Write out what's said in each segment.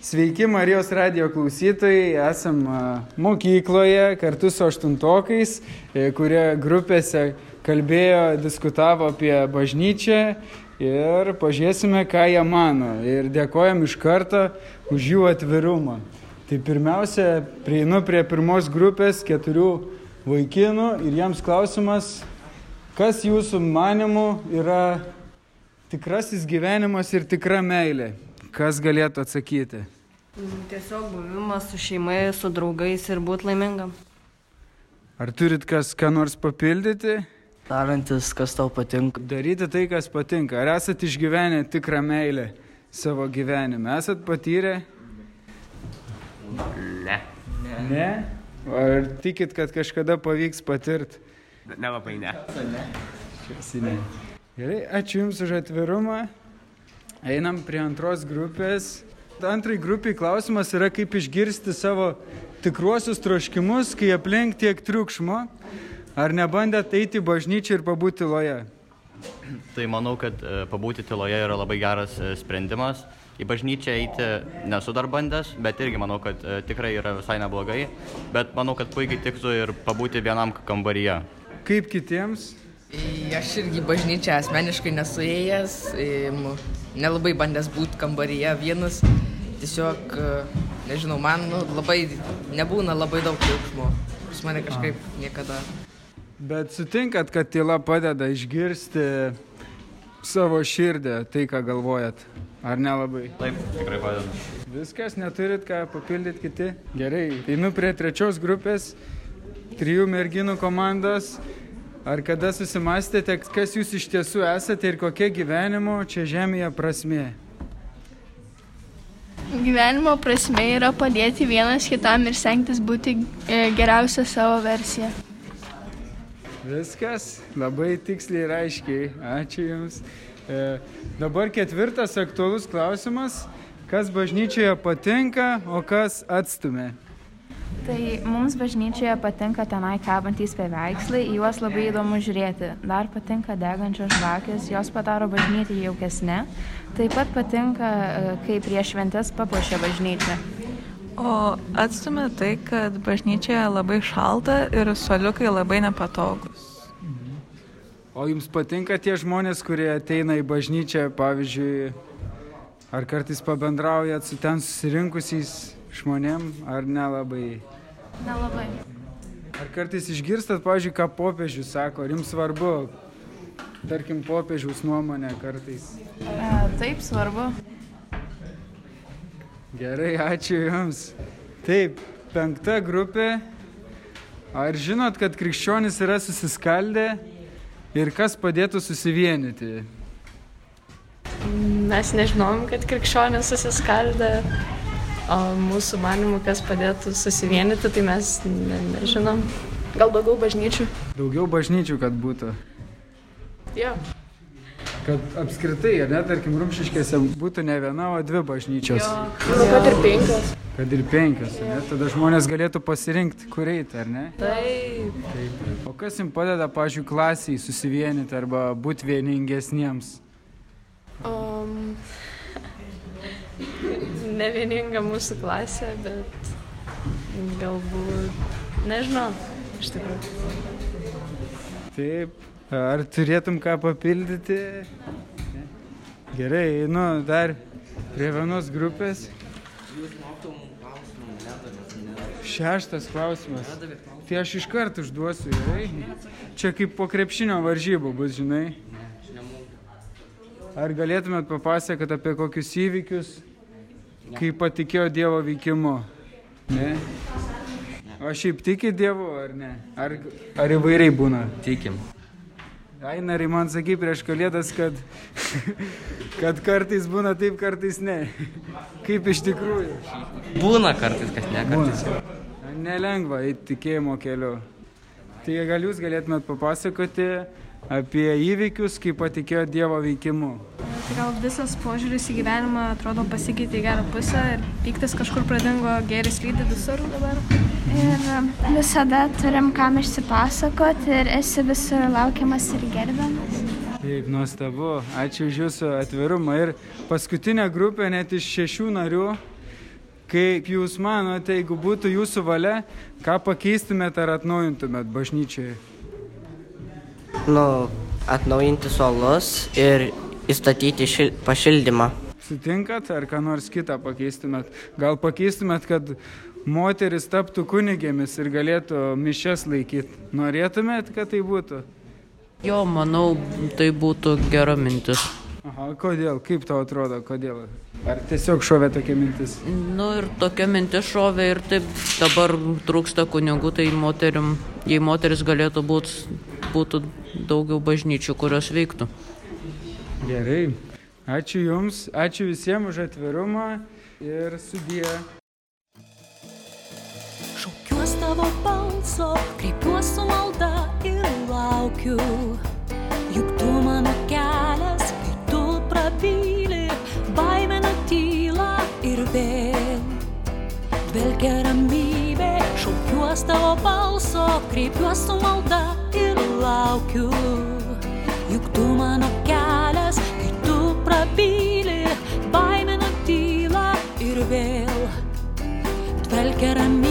Sveiki Marijos radio klausytojai, esam mokykloje kartu su aštuntokais, e, kurie grupėse kalbėjo, diskutavo apie bažnyčią ir pažiūrėsime, ką jie mano. Ir dėkojam iš karto už jų atvirumą. Tai pirmiausia, prieinu prie pirmos grupės keturių vaikinų ir jiems klausimas, kas jūsų manimų yra tikrasis gyvenimas ir tikra meilė. Kas galėtų atsakyti? Tiesiog buvimas su šeimai, su draugais ir būti laimingam. Ar turit kas, ką nors papildyti? Darantis, kas tau patinka. Daryti tai, kas patinka. Ar esat išgyvenę tikrą meilę savo gyvenime? Esat patyrę? Ne. Ne? Ar tikit, kad kažkada pavyks patirti? Nelabai ne. Ne. Gerai, ačiū Jums už atvirumą. Einam prie antros grupės. Antrai grupiai klausimas yra, kaip išgirsti savo tikruosius troškimus, kai aplink tiek triukšmo. Ar nebandėt eiti į bažnyčią ir pabūti tyloje? Tai manau, kad e, pabūti tyloje yra labai geras e, sprendimas. Į bažnyčią eiti nesu dar bandęs, bet irgi manau, kad e, tikrai yra visai neblogai. Bet manau, kad puikiai tiktų ir pabūti vienam kambaryje. Kaip kitiems? Aš irgi bažnyčią asmeniškai nesu ėjęs, nelabai bandęs būti kambaryje vienas. Tiesiog, nežinau, man nu, labai nebūna labai daug triukšmo. Pas mane kažkaip niekada. Bet sutinkat, kad tyla padeda išgirsti savo širdį, tai ką galvojat. Ar nelabai? Taip, tikrai padeda. Viskas, neturit ką papildyti kiti? Gerai, einu prie trečios grupės, trijų merginų komandos. Ar kada susimastėte, kas jūs iš tiesų esate ir kokia gyvenimo čia žemėje prasmė? Gyvenimo prasme yra padėti vienas kitam ir stengtis būti e, geriausia savo versija. Viskas, labai tiksliai ir aiškiai. Ačiū Jums. E, dabar ketvirtas aktualus klausimas. Kas bažnyčioje patinka, o kas atstumė? Tai mums bažnyčioje patinka tenai kabantys paveikslai, juos labai įdomu žiūrėti. Dar patinka degančios žvakės, jos padaro bažnytį jaukesnė. Taip pat patinka, e, kai prieš šventės papuošia bažnyčią. O atstumė tai, kad bažnyčioje labai šalta ir suoliukai labai nepatogus. O jums patinka tie žmonės, kurie ateina į bažnyčią, pavyzdžiui, ar kartais pabendraujat su ten susirinkusiais žmonėm, ar nelabai? Nelabai. Ar kartais išgirstat, pavyzdžiui, ką popiežius sako, ar jums svarbu, tarkim, popiežiaus nuomonė kartais? E, taip, svarbu. Gerai, ačiū Jums. Taip, penkta grupė. Ar žinot, kad krikščionis yra susiskaldę ir kas padėtų susivienyti? Mes nežinom, kad krikščionis susiskaldė O mūsų manimų, kas padėtų susivienyti, tai mes ne, nežinom. Gal daugiau bažnyčių? Daugiau bažnyčių, kad būtų. Jo. Kad apskritai, ar net, tarkim, rumšiškėse būtų ne viena, o dvi bažnyčios. Jo, kad ir penkios. Kad ir penkios, ne? Tada žmonės galėtų pasirinkti, kur eiti, ar ne? Taip. Taip. O kas jums padeda, pažiūrėjau, klasiai susivienyti arba būti vieningesniems? Um, ne vieninga mūsų klasė, bet galbūt, nežinau, iš tikrųjų. Taip, ar turėtum ką papildyti? Gerai, nu dar prie vienos grupės. Šeštas klausimas. Tai aš iš karto užduosiu, gerai? Čia kaip po krepšinio varžybų bus, žinai. Ar galėtumėt papasakoti apie kokius įvykius, kai patikėjo Dievo veikimu? Ne? O šiaip tiki Dievu ar ne? Ar, ar įvairiai būna? Tikim. Ainarai man sakai prieš kalėdas, kad, kad kartais būna taip, kartais ne. Kaip iš tikrųjų? Būna kartais, kad ne kartais. Būna. Nelengva eiti tikėjimo keliu. Tai gal jūs galėtumėt papasakoti apie įvykius, kaip patikėjo Dievo veikimu. Tai gal visas požiūris į gyvenimą atrodo pasikeitė į gerą pusę ir piktas kažkur pradingo, gėris lydi visur dabar. Ir um, visada turim kam išsipasakoti ir esi visur laukiamas ir gerbiamas. Taip, nuostabu, ačiū už jūsų atvirumą. Ir paskutinė grupė net iš šešių narių Kaip jūs manote, jeigu būtų jūsų valia, ką pakeistumėt ar atnaujintumėt bažnyčioje? nu, atnaujinti suolus ir įstatyti šil, pašildymą. Sutinkat, ar ką nors kitą pakeistumėt? Gal pakeistumėt, kad moteris taptų kunigėmis ir galėtų mišes laikyti? Norėtumėt, kad tai būtų? Jo, manau, tai būtų gera mintis. Aha, kodėl? Kaip tau atrodo, kodėl? Ar tiesiog šovė tokia mintis? Nu ir tokia mintis šovė ir taip dabar trūksta kunigų, tai moterim, jei moteris galėtų būti, būtų daugiau bažnyčių, kurios veiktų. Gerai. Ačiū Jums, ačiū visiems už atvirumą ir sudie. Šaukiuos tavo balso, kreipiuos su malda ir laukiu. Juk tu mano kelias, kai tu prabyli, baimė natyla ir vėl. Dvelgia ramybė, šaukiuos tavo balso, kreipiuos su malda laukiu, juk tu mano kelias, kai tu prabyli, baimina tylą ir vėl tvelkia ramybė.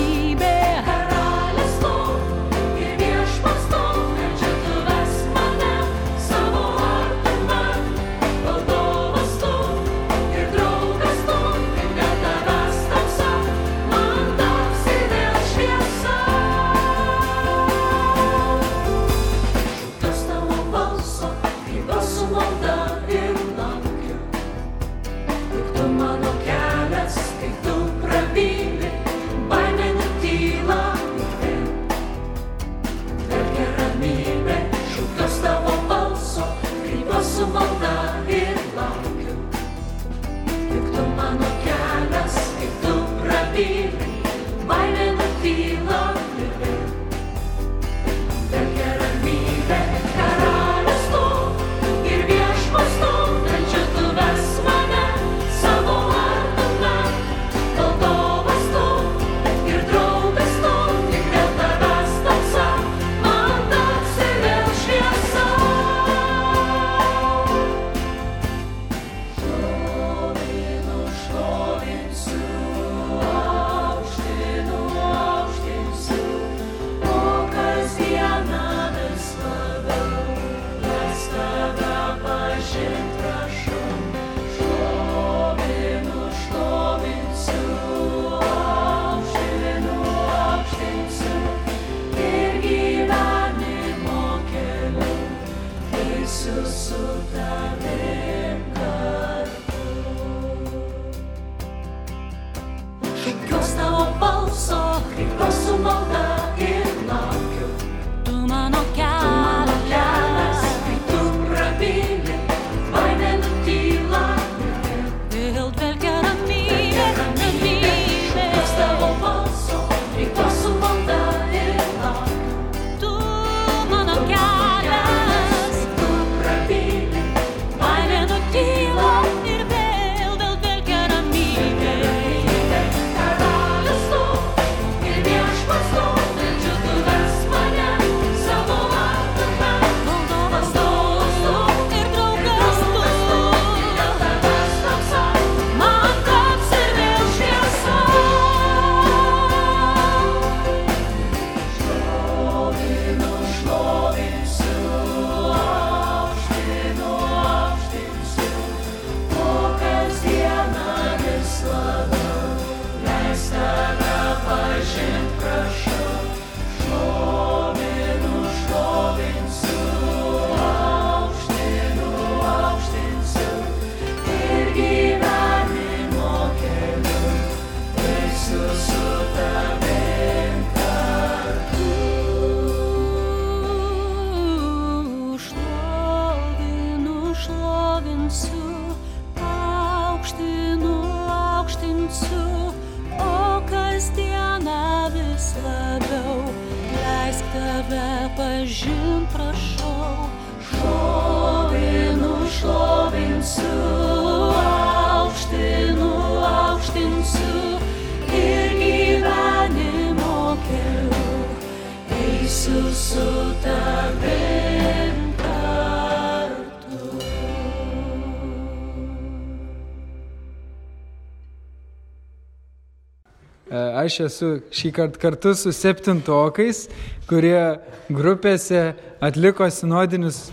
Aš esu šį kartą kartu su septintokais, kurie grupėse atliko sinodinius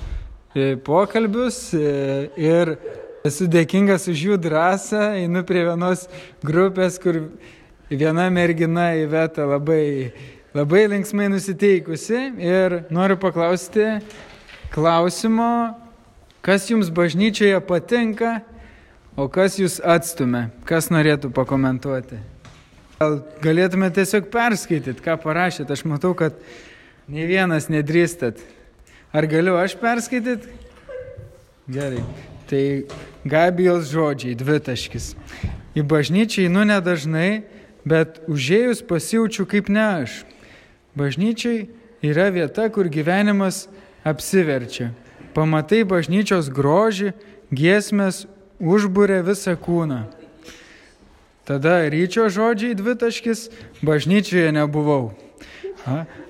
e, pokalbius e, ir esu dėkingas už jų drąsą. Einu prie vienos grupės, kur viena mergina įveta labai, labai linksmai nusiteikusi ir noriu paklausti klausimo, kas jums bažnyčioje patinka, o kas jūs atstumia, kas norėtų pakomentuoti. Gal galėtume tiesiog perskaityti, ką parašėt. Aš matau, kad ne vienas nedrįstat. Ar galiu aš perskaityti? Gerai. Tai Gabijos žodžiai, dvitaškis. Į bažnyčią einu nedažnai, bet užėjus pasijaučiu kaip ne aš. Bažnyčiai yra vieta, kur gyvenimas apsiverčia. Pamatai bažnyčios grožį, giesmės užbūrė visą kūną. Tada ryčio žodžiai dvitaškis, bažnyčioje nebuvau.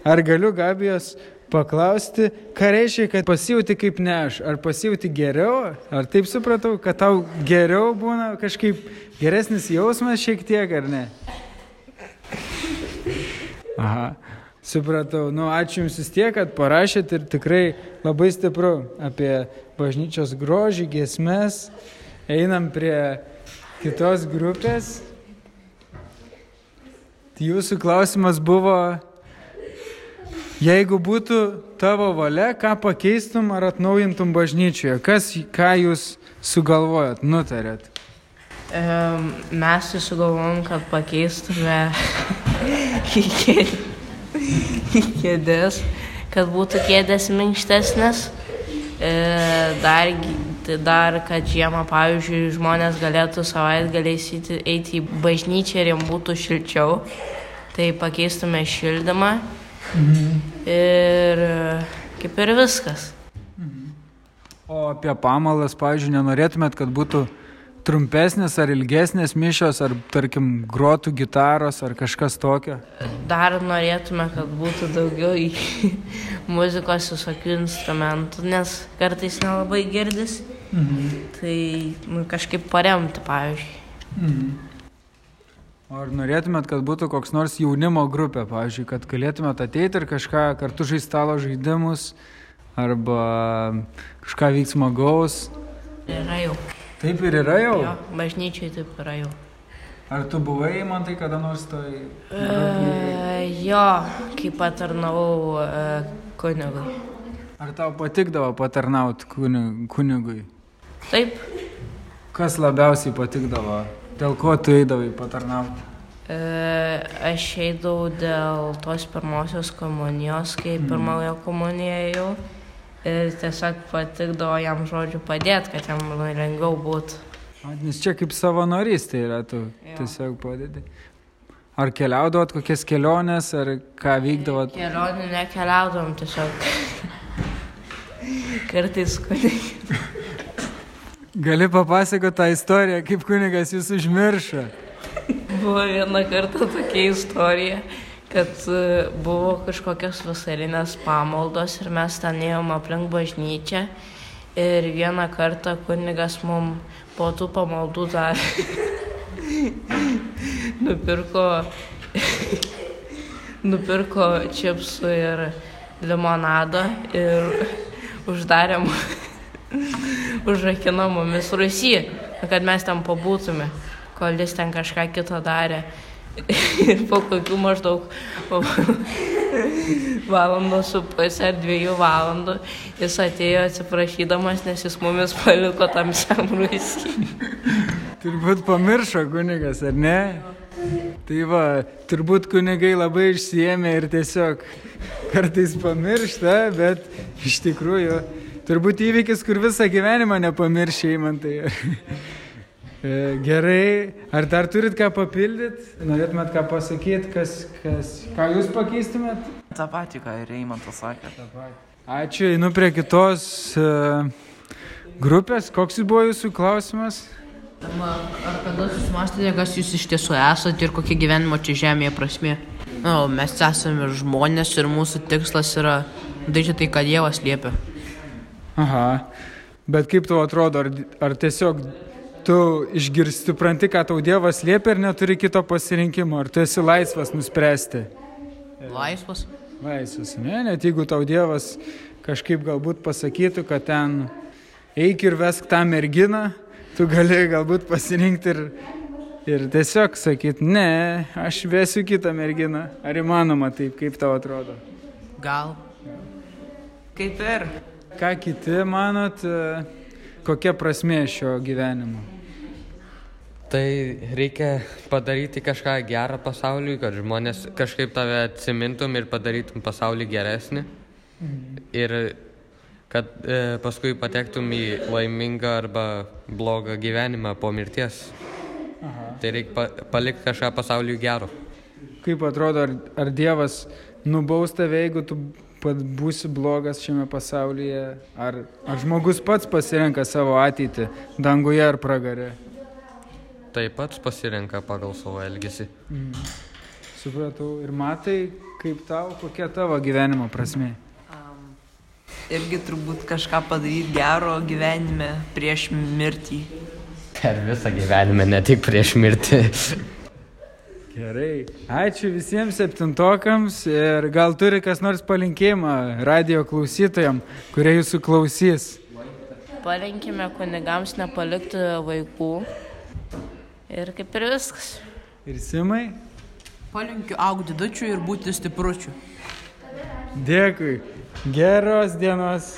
Ar galiu Gabijos paklausti, ką reiškia, kad pasijauti kaip ne aš? Ar pasijauti geriau? Ar taip supratau, kad tau geriau būna kažkaip geresnis jausmas šiek tiek, ar ne? Aha, supratau. Nu, ačiū Jums vis tiek, kad parašėt ir tikrai labai stipru apie bažnyčios grožį, giesmes. Einam prie kitos grupės. Tai Jūsų klausimas buvo, jeigu būtų tavo valia, ką pakeistum ar atnaujintum bažnyčioje? Kas, ką jūs sugalvojot, nutarėt? Em, Mes sugalvom, kad pakeistume kėdės, kad būtų kėdės minkštesnės. E, Dar, tai dar, kad žiemą, pavyzdžiui, žmonės galėtų savaitgaliais eiti- eiti į bažnyčią ir jiems būtų šilčiau. Tai pakeistume šildymą. Ir e, kaip ir viskas. O apie pamalas, pavyzdžiui, nenorėtumėt, kad būtų trumpesnės ar ilgesnės mišios, ar tarkim grotų gitaros ar kažkas tokio? Dar norėtume, kad būtų daugiau muzikos visokių instrumentų, nes kartais nelabai girdis. Mhm. Tai nu, kažkaip paremti, pavyzdžiui. Mhm. Ar norėtumėt, kad būtų koks nors jaunimo grupė, pavyzdžiui, kad galėtumėt ateiti ir kažką kartu žaisti stalo žaidimus arba kažką vyks smagaus? Yra jau. Taip ir yra jau. Jo, bažnyčiai taip yra jau. Ar tu buvai, man tai kada nors toj... E, jo, kai patarnavau e, kunigui. Ar tau patikdavo patarnauti kunigui? Taip. Kas labiausiai patikdavo? Dėl ko tu eidavai patarnauti? E, aš eidavau dėl tos pirmosios komunijos, kai Mhm. pirmojo komuniją jau. Ir tiesiog patikdavo jam žodžiu padėti, kad jam lengviau būtų. Nes čia kaip savanorystė yra, tu tiesiog padedi. Ar keliaudavot kokias keliones, ar ką vykdavot? Kelionį nekeliaudavom tiesiog. Kartais kunigas. Gali papasakoti tą istoriją, kaip kunigas jūs užmiršo. Buvo vieną kartą tokia istorija, kad e, buvo kažkokios vasarinės pamaldos ir mes ten ėjom aplink bažnyčią. Ir vieną kartą kunigas mum po tų pamaldų dar nupirko, nupirko čipsų ir limonado ir uždarė mu- užrakino mumis Rusį, kad mes ten pabūtume, kol jis ten kažką kito darė. Ir po kokių maždaug valandos su pusė ar dviejų valandų jis atėjo atsiprašydamas, nes jis mumis paliko tamsiam Rusį. Turbūt pamiršo kunigas, ar ne? Tai va, turbūt kunigai labai išsiemė ir tiesiog kartais pamiršta, bet iš tikrųjų turbūt įvykis, kur visą gyvenimą nepamiršė, man tai. E, Gerai, ar dar turit ką papildyti? Norėtumėt ką pasakyti, kas, kas, ką jūs pakeistumėt? Ta pati, ką ir Eimantas sakė. Ačiū, einu prie kitos e, grupės. Koks buvo jūsų klausimas? Ar kada susimastėte, kas jūs iš tiesų esate ir kokia gyvenimo čia žemėje prasme? Na, o mes esame žmonės ir mūsų tikslas yra daryti tai, ką Dievas liepia. Aha, bet kaip tau atrodo, ar, ar tiesiog tu išgirsti, supranti, ką tau Dievas liepia ir neturi kito pasirinkimo, ar tu esi laisvas nuspręsti. Laisvas. Laisvas, ne, net jeigu tau Dievas kažkaip galbūt pasakytų, kad ten eik ir vesk tą merginą, tu gali galbūt pasirinkti ir, ir tiesiog sakyti, ne, aš vesiu kitą merginą. Ar įmanoma taip, kaip tau atrodo? Gal. Kaip ir. Ką kiti manot, e, kokia prasmė šio gyvenimo? Tai reikia padaryti kažką gerą pasauliui, kad žmonės kažkaip tave atsimintum ir padarytum pasaulį geresnį. Ir kad e, paskui patektum į laimingą arba blogą gyvenimą po mirties. Aha. Tai reikia pa palikti kažką pasauliui gero. Kaip atrodo, ar, ar Dievas nubaus tave, jeigu tu pat būsi blogas šiame pasaulyje, ar, ar žmogus pats pasirenka savo ateitį danguje ar pragare? Tai pats pasirenka pagal savo elgesį. Mm. Supratau. Ir matai, kaip tau, kokia tavo gyvenimo prasme? Irgi turbūt kažką padaryti gero gyvenime prieš mirtį. Per visą gyvenimą, ne tik prieš mirtį. Gerai. Ačiū visiems septintokams ir gal turi kas nors palinkėjimą radio klausytojams, kurie jūsų klausys. Palinkime kunigams nepalikti vaikų. Ir kaip ir viskas. Ir Simai? Palinkiu augti dučių ir būti stipručiu. Dėkui. Geros dienos.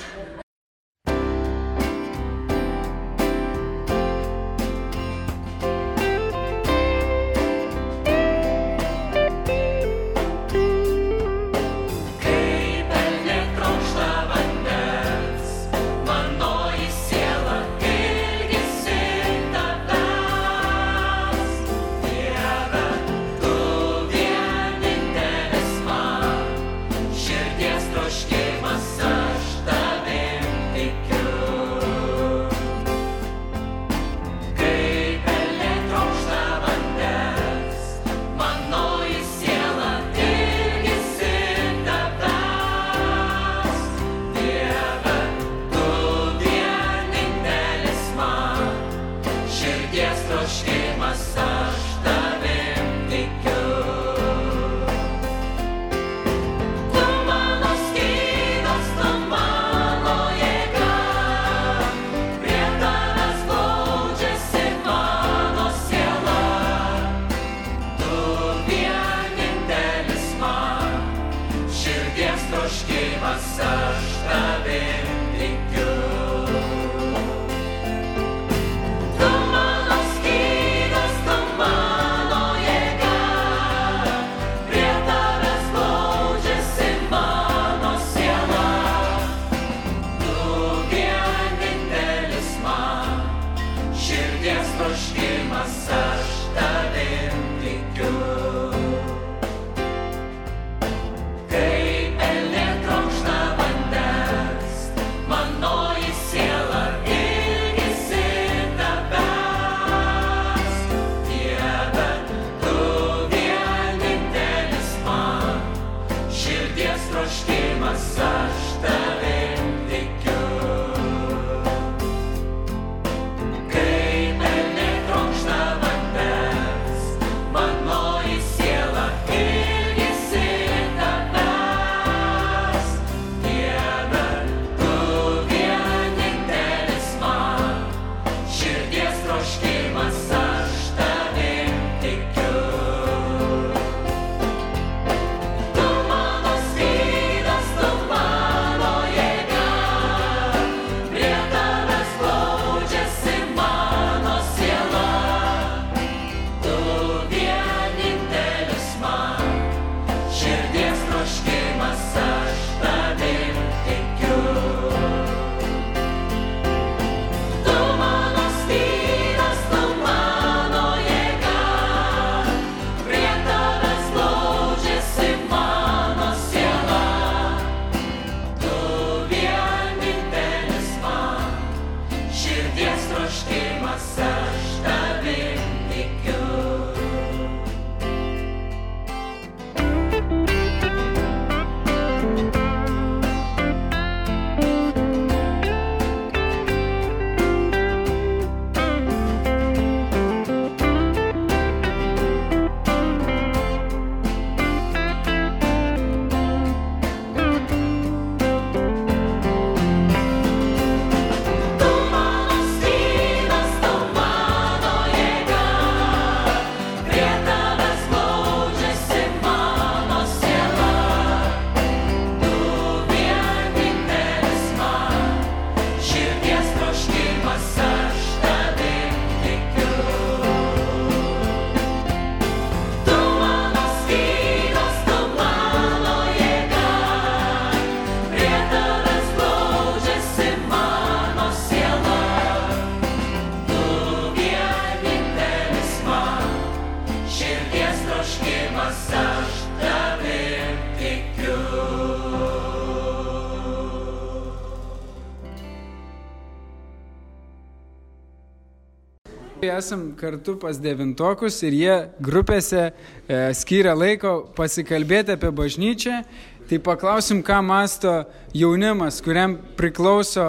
Esam kartu pas devintokus ir jie grupėse e, skiria laiko pasikalbėti apie bažnyčią. Tai paklausim, ką masto jaunimas, kuriam priklauso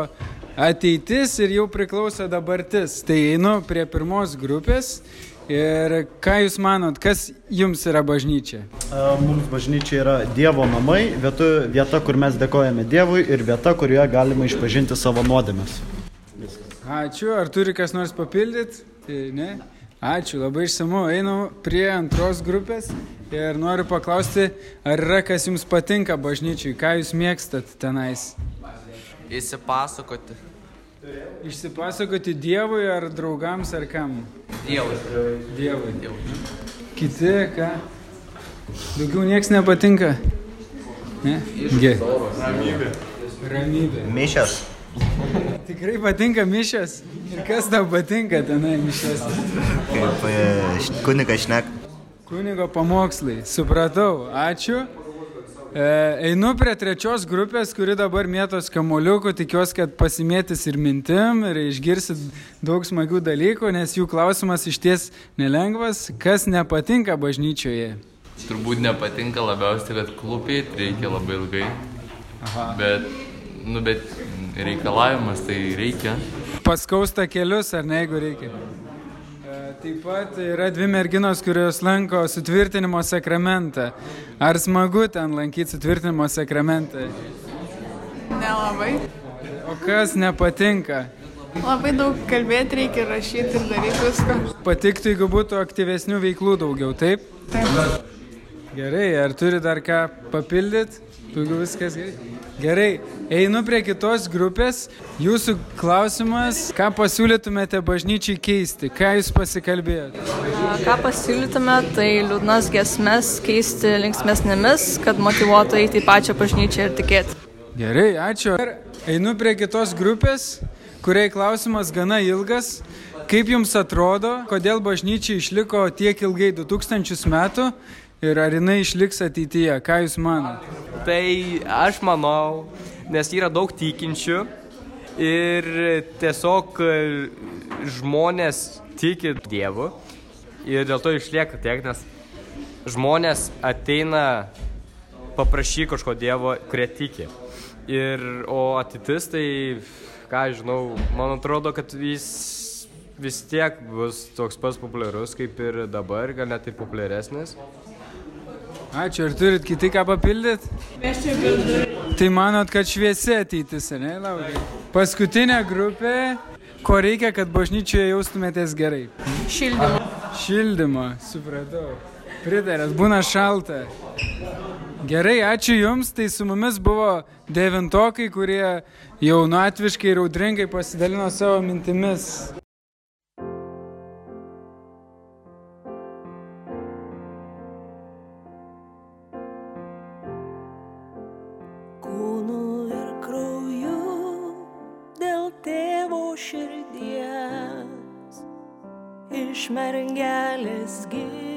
ateitis ir jau priklauso dabartis. Tai einu prie pirmos grupės. Ir ką Jūs manot, kas Jums yra bažnyčia? E, Mums bažnyčia yra Dievo namai, vietu, vieta, kur mes dėkojame Dievui ir vieta, kurioje galima išpažinti savo nuodėmes. Ačiū. Ar turi kas nors papildyti? Tai Ne? Ačiū, labai išsamu. Einu prie antros grupės ir noriu paklausti, ar yra kas jums patinka bažnyčiai, ką jūs mėgstat tenais. Įsipasakoti. Išsipasakoti Dievui ar draugams ar kam? Dievui. Dievui. Kiti, ką? Daugiau nieks nepatinka? Ne? Ge. Ramybė. Ramybė. Mišęs. Tikrai patinka mišės? Ir kas tau patinka tenai mišės? Kaip e, kunigas šnek. Kunigo pamokslai. Supratau. Ačiū. E, einu prie trečios grupės, kuri dabar mėtos kamoliukų. Tikiuosi, kad pasimėtis ir mintim ir išgirsit daug smagių dalykų, nes jų klausimas iš ties nelengvas. Kas nepatinka bažnyčioje? Turbūt nepatinka labiausiai, kad klūpiai reikia labai ilgai. Aha. Bet, nu, bet reikalavimas tai reikia. Paskausta kelius, ar ne, jeigu reikia. E, Taip pat yra dvi merginos, kurios lanko sutvirtinimo sakramentą. Ar smagu ten lankyti sutvirtinimo sakramentą? Nelabai. O kas nepatinka? Labai daug kalbėti reikia rašyti ir daryti viską. Patiktų, jeigu būtų aktyvesnių veiklų daugiau, taip? Taip. Gerai, ar turi dar ką papildyti? Daugiau viskas gerai. Gerai, einu prie kitos grupės. Jūsų klausimas, ką pasiūlytumėte bažnyčiai keisti? Ką jūs pasikalbėjote? Ką pasiūlytume, tai liūdnas gesmes keisti linksmesnėmis, kad motivuotų eiti į pačią bažnyčią ir tikėti. Gerai, ačiū. Ir Einu prie kitos grupės, kuriai klausimas gana ilgas. Kaip jums atrodo, kodėl bažnyčia išliko tiek ilgai 2000 metų ir ar jinai išliks ateityje? Ką jūs manote? Tai aš manau, nes yra daug tikinčių ir tiesiog e, žmonės tiki Dievu ir dėl to išlieka tiek, nes žmonės ateina paprašyti kažko Dievo, kurie tiki. Ir, o ateitis tai, ką žinau, man atrodo, kad jis vis tiek bus toks pats populiarus kaip ir dabar, gal net ir populiaresnis. Ačiū, ar turit kiti ką papildyti? Mes čia girdime. Tai manot, kad šviesi ateitis, ne, laukia? Paskutinė grupė, ko reikia, kad bažnyčioje jaustumėtės gerai? Šildymo. Šildymo, supratau. Pritarėt, būna šalta. Gerai, ačiū Jums. Tai su mumis buvo devintokai, kurie jaunatviškai ir audringai pasidalino savo mintimis. Mergelės gimęs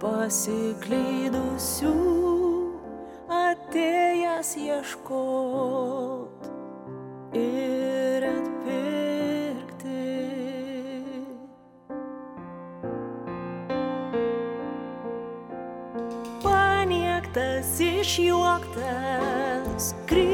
pasiklydusių atėjęs ieškot ir atpirkti. Paniektas išjuoktas, kryžiumi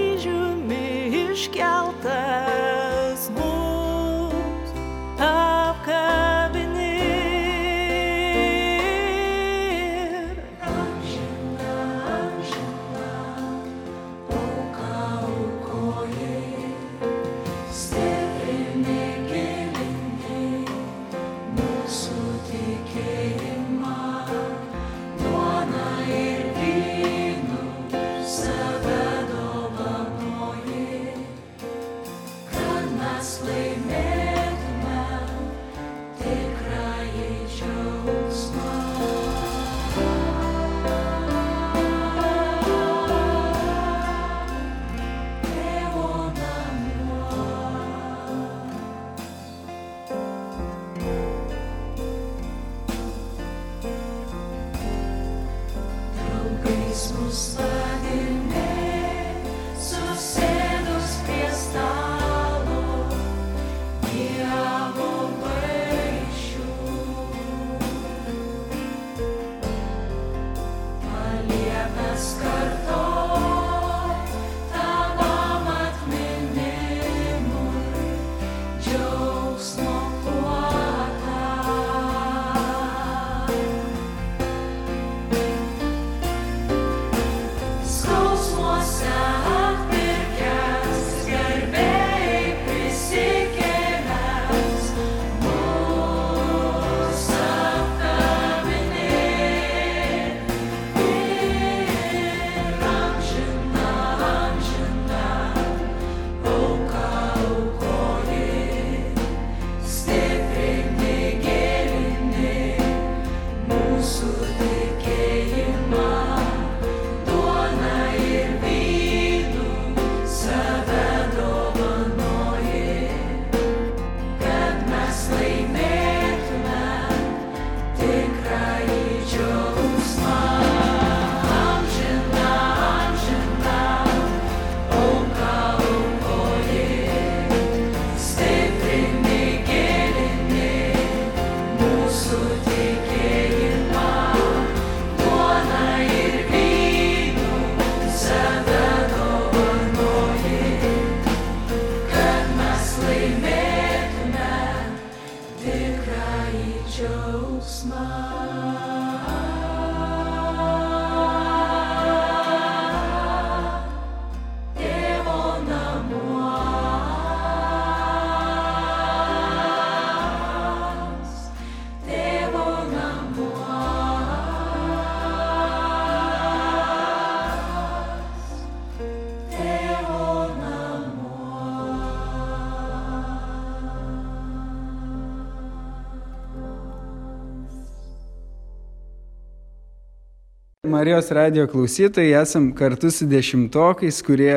Marijos radio klausytojai esam kartu su dešimtokais, kurie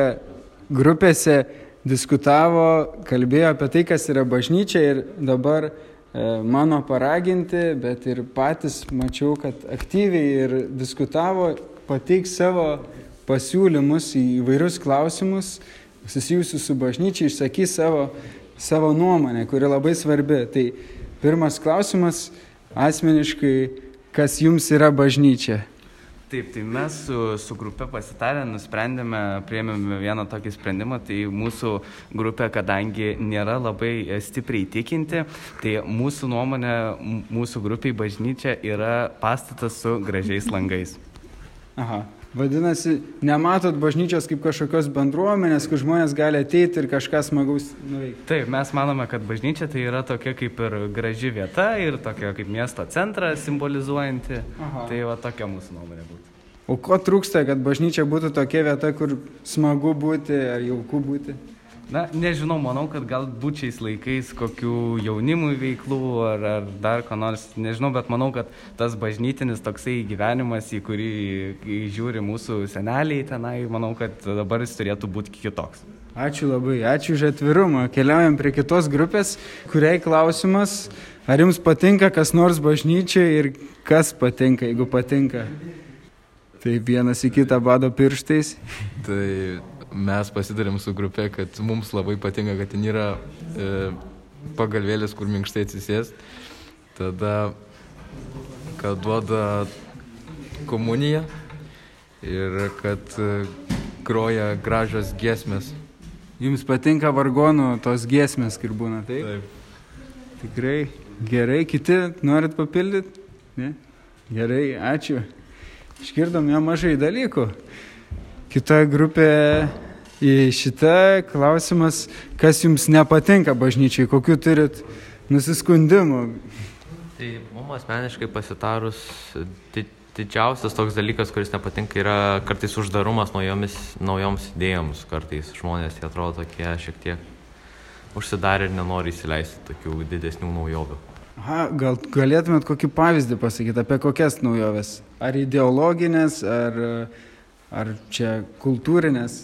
grupėse diskutavo, kalbėjo apie tai, kas yra bažnyčia ir dabar e, mano paraginti, bet ir patys mačiau, kad aktyviai ir diskutavo, pateiks savo pasiūlymus į įvairius klausimus susijusius su bažnyčia, išsakys savo, savo nuomonę, kuri labai svarbi. Tai pirmas klausimas asmeniškai, kas jums yra bažnyčia? Taip, tai mes su, su grupe pasitarę nusprendėme, priėmėme vieną tokį sprendimą, tai mūsų grupė, kadangi nėra labai e, stipriai tikinti, tai mūsų nuomonė, mūsų grupiai bažnyčia yra pastatas su gražiais langais. Aha. Vadinasi, nematot bažnyčios kaip kažkokios bendruomenės, kur žmonės gali ateiti ir kažką smagaus nuveikti. Taip, mes manome, kad bažnyčia tai yra tokia kaip ir graži vieta ir tokia kaip miesto centrą simbolizuojanti. Aha. Tai va tokia mūsų nuomonė būtų. O ko trūksta, kad bažnyčia būtų tokia vieta, kur smagu būti ar jauku būti? Na, nežinau, manau, kad galbūt šiais laikais kokių jaunimui veiklų ar, ar dar ko nors, nežinau, bet manau, kad tas bažnytinis toksai gyvenimas, į kurį į žiūri mūsų seneliai tenai, manau, kad dabar jis turėtų būti kitoks. Ačiū labai, ačiū už atvirumą. Keliaujam prie kitos grupės, kuriai klausimas, ar jums patinka kas nors bažnyčiai ir kas patinka, jeigu patinka. Tai vienas į kitą bado pirštais. Tai mes pasidarėm su grupė, kad mums labai patinka, kad ten yra e, pagalvėlis, kur minkštai atsisės. Tada, kad duoda komuniją ir kad e, groja gražios giesmės. Jums patinka vargonų tos giesmės, kur būna, taip? Taip. Tikrai gerai, kiti norit papildyti? Ne? Gerai, ačiū. Išgirdom jau mažai dalykų. Kita grupė į šitą klausimas, kas jums nepatinka bažnyčiai, kokiu turit nusiskundimų. Tai mums asmeniškai pasitarus, di didžiausias toks dalykas, kuris nepatinka, yra kartais uždarumas naujomis, naujoms idėjoms. Kartais žmonės jie atrodo tokie šiek tiek užsidarę ir nenori įsileisti tokių didesnių naujovių. Aha, gal galėtumėt kokį pavyzdį pasakyti, apie kokias naujoves? Ar ideologinės, ar, ar čia kultūrinės?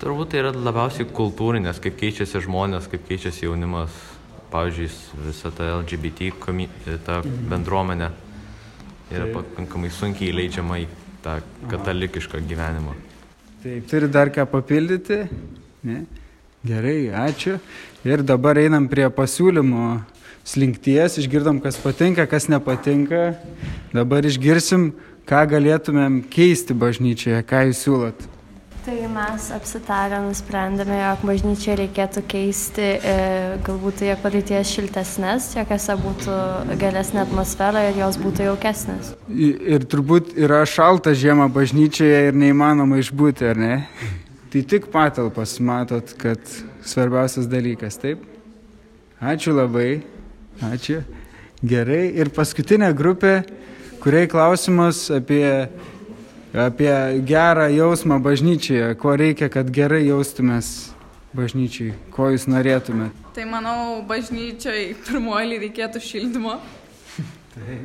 Turbūt tai yra labiausiai kultūrinės, kaip keičiasi žmonės, kaip keičiasi jaunimas. Pavyzdžiui, visa ta LGBT komi, ta bendruomenė yra pakankamai sunkiai įleidžiama į tą katalikišką gyvenimą. Taip, turi dar ką papildyti? Ne? Gerai, ačiū. Ir dabar einam prie pasiūlymo slinkties, išgirdom, kas patinka, kas nepatinka. Dabar išgirsim, ką galėtumėm keisti bažnyčioje, ką jūs siūlot. Tai mes apsitarę nusprendėme, jog bažnyčią reikėtų keisti, e, galbūt jie padėties šiltesnės, jokiose būtų geresnė atmosfera ir jos būtų jaukesnės. I- Ir turbūt yra šalta žiema bažnyčioje ir neįmanoma išbūti, ar ne? Tai tik patalpas matot, kad svarbiausias dalykas, taip? Ačiū labai, ačiū. Gerai. Ir paskutinė grupė, kuriai klausimas apie, apie gerą jausmą bažnyčioje, ko reikia, kad gerai jaustumės bažnyčiai, ko jūs norėtumėt. Tai manau, bažnyčiai pirmoji reikėtų šildymo. Tai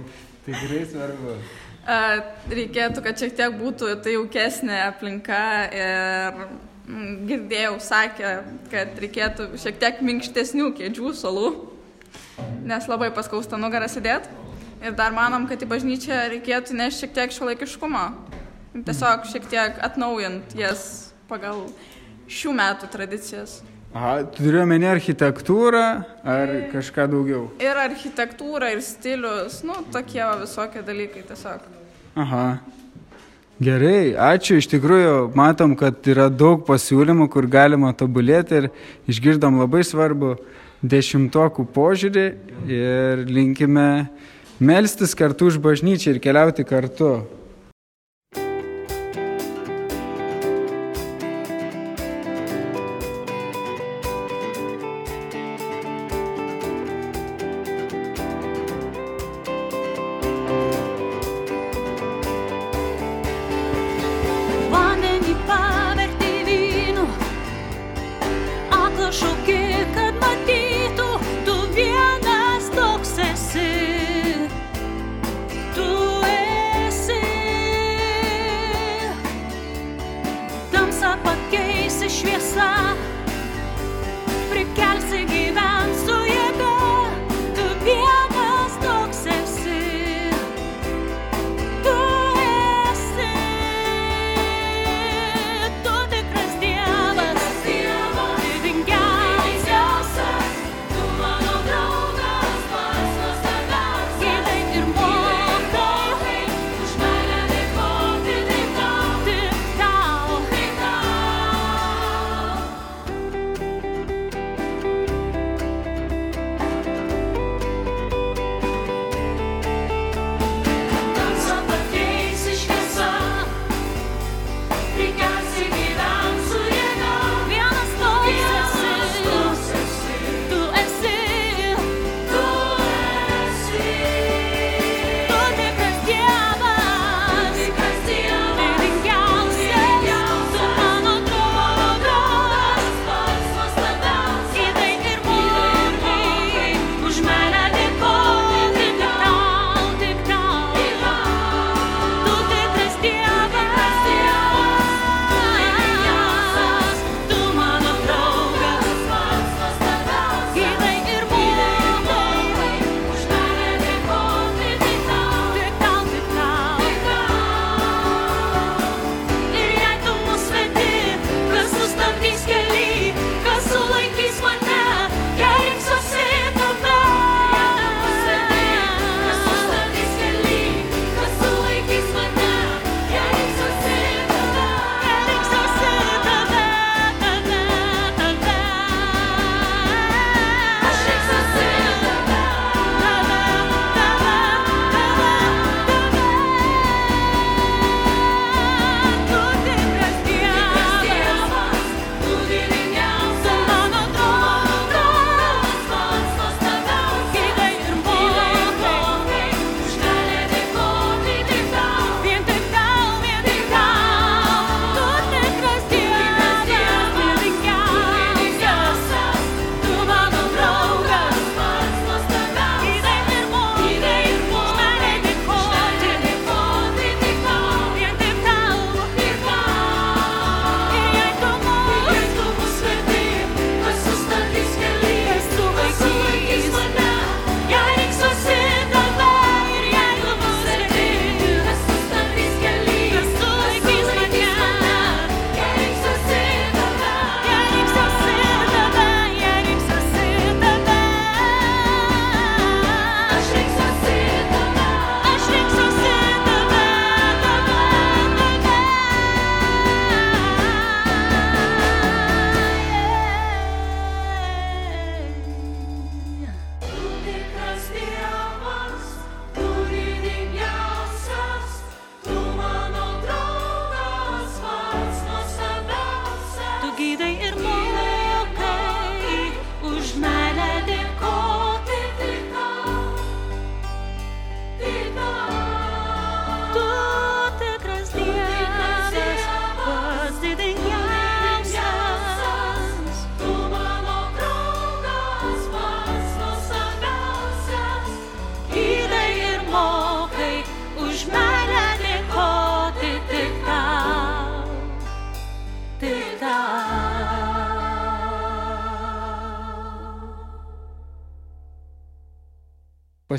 tikrai svarbu. Reikėtų, kad šiek tiek būtų tai jaukesnė aplinka ir mm, girdėjau, sakė, kad reikėtų šiek tiek minkštesnių kėdžių salų, nes labai paskausta nugarą sėdėti. Ir dar manom, kad į bažnyčią reikėtų nešti šiek tiek šiuolaikiškumo. Tiesiog šiek tiek atnaujint jas pagal šių metų tradicijas. Aha, turiu omeny architektūrą ar kažką daugiau? Ir architektūra, ir stilius, nu, tokie va visokie dalykai tiesiog. Aha. Gerai, ačiū. Iš tikrųjų, matom, kad yra daug pasiūlymų, kur galima tobulėti ir išgirdom labai svarbu dešimtokų požiūrį ir linkime melstis kartu už bažnyčią ir keliauti kartu.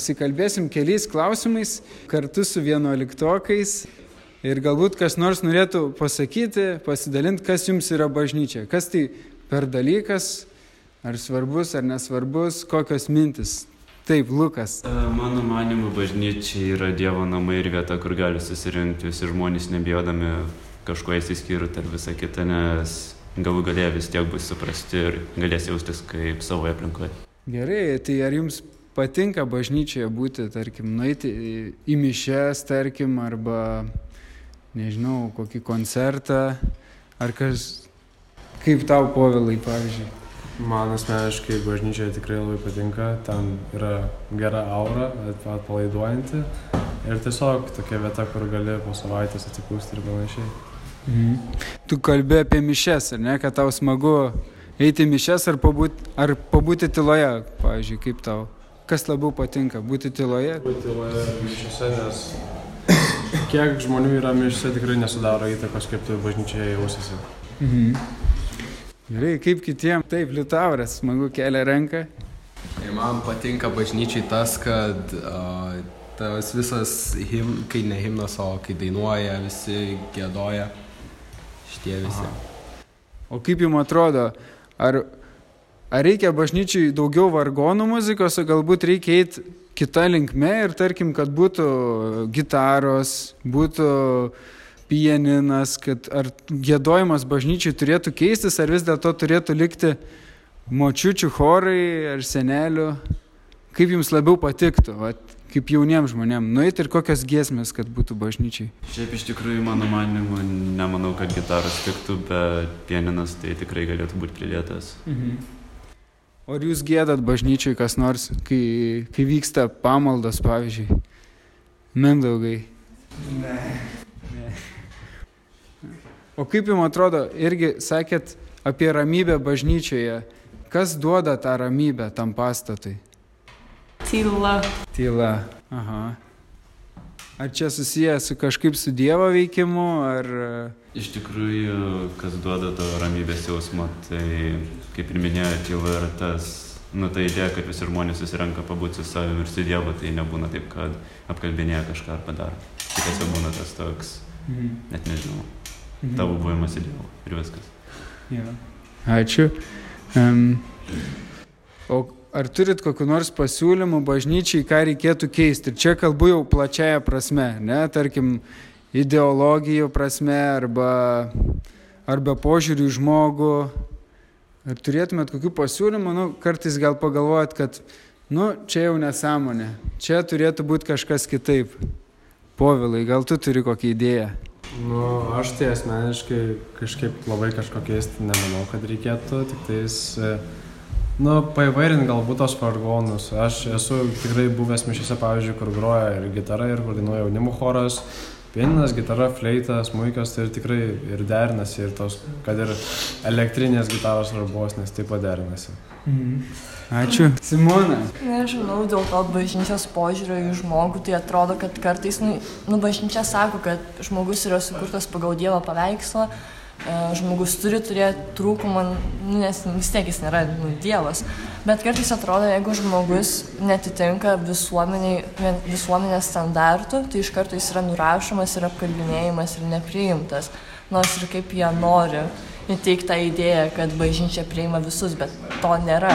pasikalbėsim keliais klausimais kartu su vienuoliktokais ir galbūt kas nors norėtų pasakyti, pasidalinti, kas jums yra bažnyčia, kas tai per dalykas, ar svarbus, ar nesvarbus, kokios mintis. Taip, Lukas. E, mano manimu, bažnyčia yra Dievo namai ir vieta, kur gali susirinkti visi žmonės, nebijodami kažkuo įsiskirti ar visą kitą, nes galų galėje vis tiek bus suprasti ir galės jaustis kaip savo aplinkoje. Gerai, tai ar jums patinka bažnyčioje būti, tarkim, nueiti į, mišes, tarkim, arba, nežinau, kokį koncertą, ar kas, kaip tau povilai, pavyzdžiui. Man asmeniškai bažnyčioje tikrai labai patinka, ten yra gera aura, at- atpalaiduojanti ir tiesiog tokia vieta, kur gali po savaitės atsipūsti ir panašiai. Mhm. Tu kalbė apie mišes, ar ne, kad tau smagu eiti mišes ar pabūti, ar pabūti tyloje, pavyzdžiui, kaip tau. Kas labiau patinka, būti tyloje? Būti tyloje mišiuose, nes kiek žmonių yra mišiuose tikrai nesudaro įtakos, kaip tu bažnyčioje jausiasi. Mhm. Gerai, kaip kitiem. Taip, Liutauras, smagu kelia ranką. Ir man patinka bažnyčiai tas, kad uh, tas visas, him, kai ne himnas, o kai dainuoja, visi gėdoja, šitie visi. O kaip jums atrodo, ar, ar reikia bažnyčiai daugiau vargonų muzikos, o galbūt reikia eiti kitą linkmę ir tarkim, kad būtų gitaros, būtų pianinas, kad ar gėdojimas bažnyčiai turėtų keistis, ar vis dėlto turėtų likti močiučių chorai ar senelių. Kaip jums labiau patiktų, vat, kaip jauniems žmonėms, nueiti ir kokios giesmės, kad būtų bažnyčiai. Šiaip iš tikrųjų, mano manimu, nemanau, kad gitaros tiktų, bet pianinas tai tikrai galėtų būti pridėtas. Mhm. O ar jūs gėdat bažnyčiai kas nors, kai, kai vyksta pamaldos, pavyzdžiui? Mendaugai. Ne. O kaip jums atrodo, irgi sakėt apie ramybę bažnyčioje, kas duoda tą ramybę tam pastatui? Tyla. Tyla. Aha. Ar čia susiję su kažkaip su Dievo veikimu, ar... Iš tikrųjų, kas duoda to ramybės jausmą, tai kaip ir minėjo, tyla yra tas, nu ta idėja, kad visi žmonės susirenka pabūti su savimi ir su Dievu, tai nebūna taip, kad apkalbinėja kažką ar padaro. Tai tiesiog būna tas toks, Mhm. net nežinau, Mhm. tavo buvimas į Dievą ir viskas. Jo. Ačiū. Um, o ar turit kokiu nors pasiūlymu bažnyčiai, ką reikėtų keisti? Ir čia kalbu jau plačiaja prasme, ne, tarkim, ideologijų prasme arba, arba požiūrių žmogų. Ar turėtumėt kokių pasiūlymų, nu, kartais gal pagalvojat, kad, nu, čia jau nesąmonė, čia turėtų būti kažkas kitaip. Povilai, gal tu turi kokią idėją? Nu, aš tai asmeniškai kažkaip labai kažko keisti nemanau, kad reikėtų, tik tais, e, nu, paivairinti galbūt tos vargonus. Aš esu tikrai buvęs mišiuose, pavyzdžiui, kur groja ir gitara, ir kur dainuoja jaunimo choras, pieninas, gitara, fleitas, muikas, tai ir tikrai ir derinasi, ir tos, kad ir elektrinės gitaros ar bosnės taip pat derinasi. Ačiū. Simona. Nežinau, dėl to bažnyčios požiūrio į žmogų, tai atrodo, kad kartais, nu, nu bažnyčia sako, kad žmogus yra sukurtas pagal Dievo paveikslą, žmogus turi turėti trūkumą, nu, nes vis tiek jis nėra nu, Dievas. Bet kartais atrodo, jeigu žmogus netitinka visuomenės standartų, tai iš karto jis yra nurašomas ir apkalbinėjimas ir nepriimtas. Nors ir kaip jie nori įteikti tą idėją, kad bažnyčia priima visus, bet to nėra.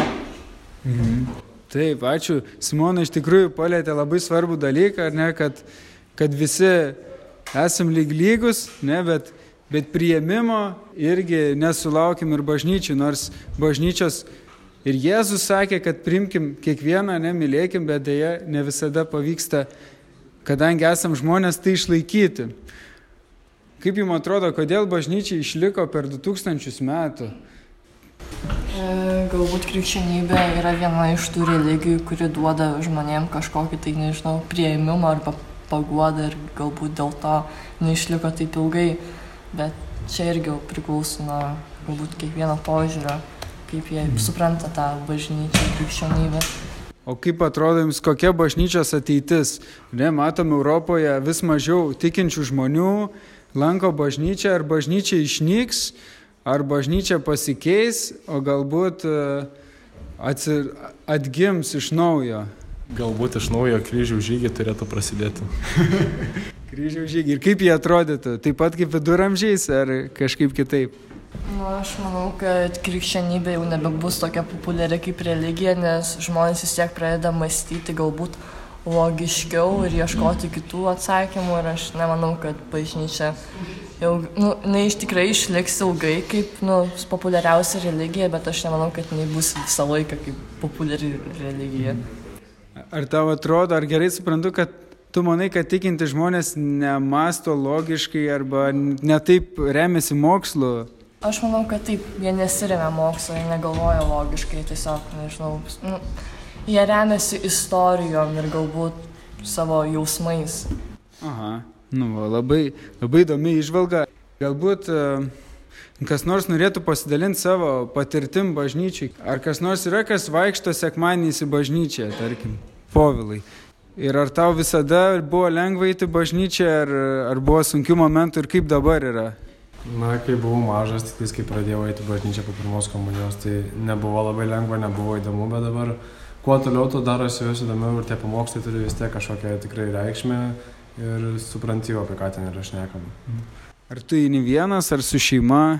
Mhm. Taip, ačiū. Simona iš tikrųjų palėtė labai svarbų dalyką, ne, kad, kad visi esam lyg lygus, ne, bet, bet prieimimo irgi nesulaukim ir bažnyčių, nors bažnyčios ir Jėzus sakė, kad primkim kiekvieną, nemylėkim, bet dėja ne visada pavyksta, kadangi esam žmonės, tai išlaikyti. Kaip jums atrodo, kodėl bažnyčia išliko per 2000 metų? E, Galbūt krikščionybė yra viena iš tų religijų, kuri duoda žmonėm kažkokį, tai nežinau, prieimimą arba paguodą ir galbūt dėl to neišliko taip ilgai. Bet čia irgi jau priklauso nuo galbūt kiekvieno požiūrio, kaip jie supranta tą bažnyčią, krikščionybę. O kaip atrodo jums, kokia bažnyčios ateitis? Ne, matom Europoje vis mažiau tikinčių žmonių lanko bažnyčią, ar bažnyčia išnyks, ar bažnyčia pasikeis, o galbūt e, atsi- atgims iš naujo. Galbūt iš naujo kryžių žygį turėtų prasidėti. Kryžiaus žygį. Ir kaip jie atrodytų? Taip pat kaip viduramžiais, ar kažkaip kitaip? Nu, aš manau, kad krikščionybė jau nebebus tokia populiari kaip religija, nes žmonės vis tiek pradeda mąstyti galbūt logiškiau ir ieškoti kitų atsakymų ir aš nemanau, kad bažnyčia jau, nu, jinai iš tikrai išliks ilgai kaip, nu, populiariausia religija, bet aš nemanau, kad jinai bus visą laiką kaip populiari religija. Ar tau atrodo, ar gerai suprantu, kad tu manai, kad tikinti žmonės nemasto logiškai arba netaip remiasi mokslu? Aš manau, kad taip, jie nesiremia mokslo, jie negalvoja logiškai, tiesiog, nežinau, nu, jie remiasi istorijom ir galbūt savo jausmais. Aha, nu, va, labai, labai įdomi išvalga. Galbūt e, kas nors norėtų pasidalinti savo patirtim bažnyčiai. Ar kas nors yra, kas vaikšto sekmaniais į bažnyčią, tarkim, povilai. Ir ar tau visada buvo lengva įti bažnyčią, ar, ar buvo sunkių momentų ir kaip dabar yra? Na, kai buvau mažas, tik tais, kai pradėjau eiti bažnyčią po pirmos komunijos, tai nebuvo labai lengva, nebuvo įdomu, bet dabar kuo toliau, tuo darosi vis įdomiau ir tie pamokslai turi vis tiek kažkokią tikrai reikšmę ir supranti apie ką ten yra šnekama. Ar tu eini vienas, ar su šeima?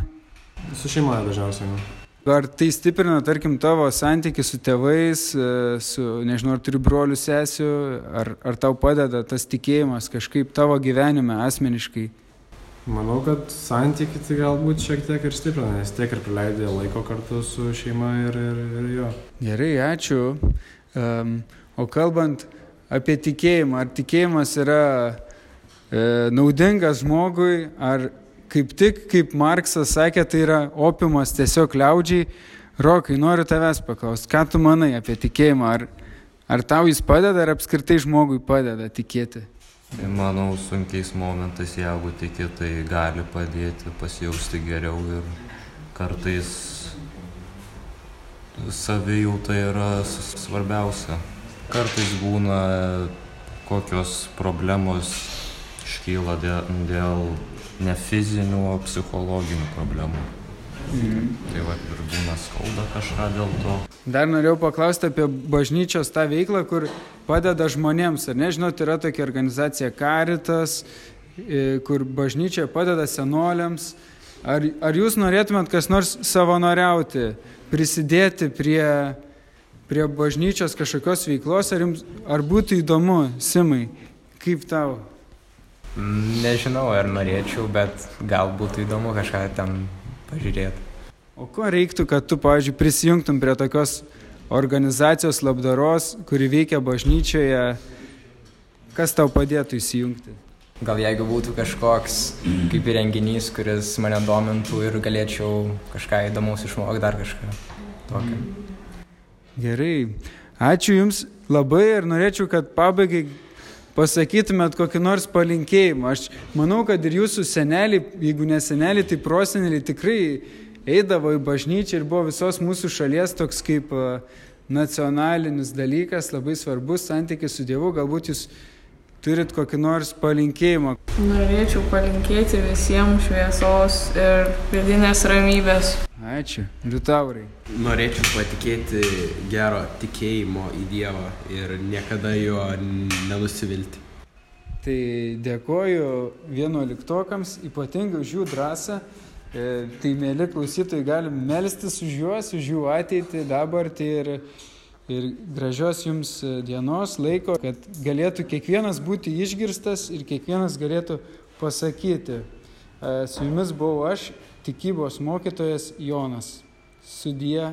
Su šeima dažniausiai. Nu. Ar tai stiprina, tarkim, tavo santykių su tėvais, e, su, nežinau, ar turi brolių sesių, ar, ar tau padeda tas tikėjimas kažkaip tavo gyvenime asmeniškai? Manau, kad santykiai tai galbūt šiek tiek ir stiprina, nes tiek ir praleidai laiko kartu su šeima ir, ir, ir jo. Gerai, ačiū. Um, o kalbant apie tikėjimą, ar tikėjimas yra e, naudingas žmogui, ar kaip tik, kaip Marksas sakė, tai yra opimas tiesiog liaudžiai. Rokai, noriu tavęs paklausti, ką tu manai apie tikėjimą? Ar, ar tau jis padeda, ar apskritai žmogui padeda tikėti? Tai manau, sunkiais momentais, jeigu tiki, tai gali padėti pasijausti geriau ir kartais savijauta yra svarbiausia. Kartais būna kokios problemos iškyla dėl ne fizinių, o psichologinių problemų. Mhm. Tai va ir būna skauda kažką dėl to. Dar norėjau paklausti apie bažnyčios tą veiklą, kur padeda žmonėms. Ar nežinot, yra tokia organizacija Caritas, e, kur bažnyčia padeda senoliams. Ar, ar jūs norėtumėt kas nors savanoriauti, prisidėti prie, prie bažnyčios kažkokios veiklos, ar, jums, ar būtų įdomu, Simai, kaip tau? Nežinau, ar norėčiau, bet gal būtų įdomu kažką ten pažiūrėti. O ko reiktų, kad tu, pavyzdžiui, prisijungtum prie tokios organizacijos labdaros, kuri veikia bažnyčioje, kas tau padėtų įsijungti? Gal jeigu būtų kažkoks kaip ir renginys, kuris mane domintų ir galėčiau kažką įdomaus išmokti, dar kažką tokio. Gerai, ačiū Jums labai ir norėčiau, kad pabaigai pasakytumėt kokį nors palinkėjimą. Aš manau, kad ir jūsų seneliai, jeigu ne seneliai, tai proseneliai tikrai eidavo į bažnyčią ir buvo visos mūsų šalies toks kaip a, nacionalinis dalykas, labai svarbus santykis su Dievu. Galbūt jūs turit kokį nors palinkėjimą. Norėčiau palinkėti visiems šviesos ir vidinės ramybės. Ačiū. Liutaurai. Norėčiau patikėti gero tikėjimo į Dievą ir niekada jo nenusivilti. Tai dėkoju vienuoliktokams, ypatingai už jų drąsą. E, Tai, mėly klausytojai, galim melstis už juos, už jų ateitį, dabartį ir, ir gražios jums dienos laiko, kad galėtų kiekvienas būti išgirstas ir kiekvienas galėtų pasakyti. E, Su jumis buvau aš, tikybos mokytojas Jonas. Sudie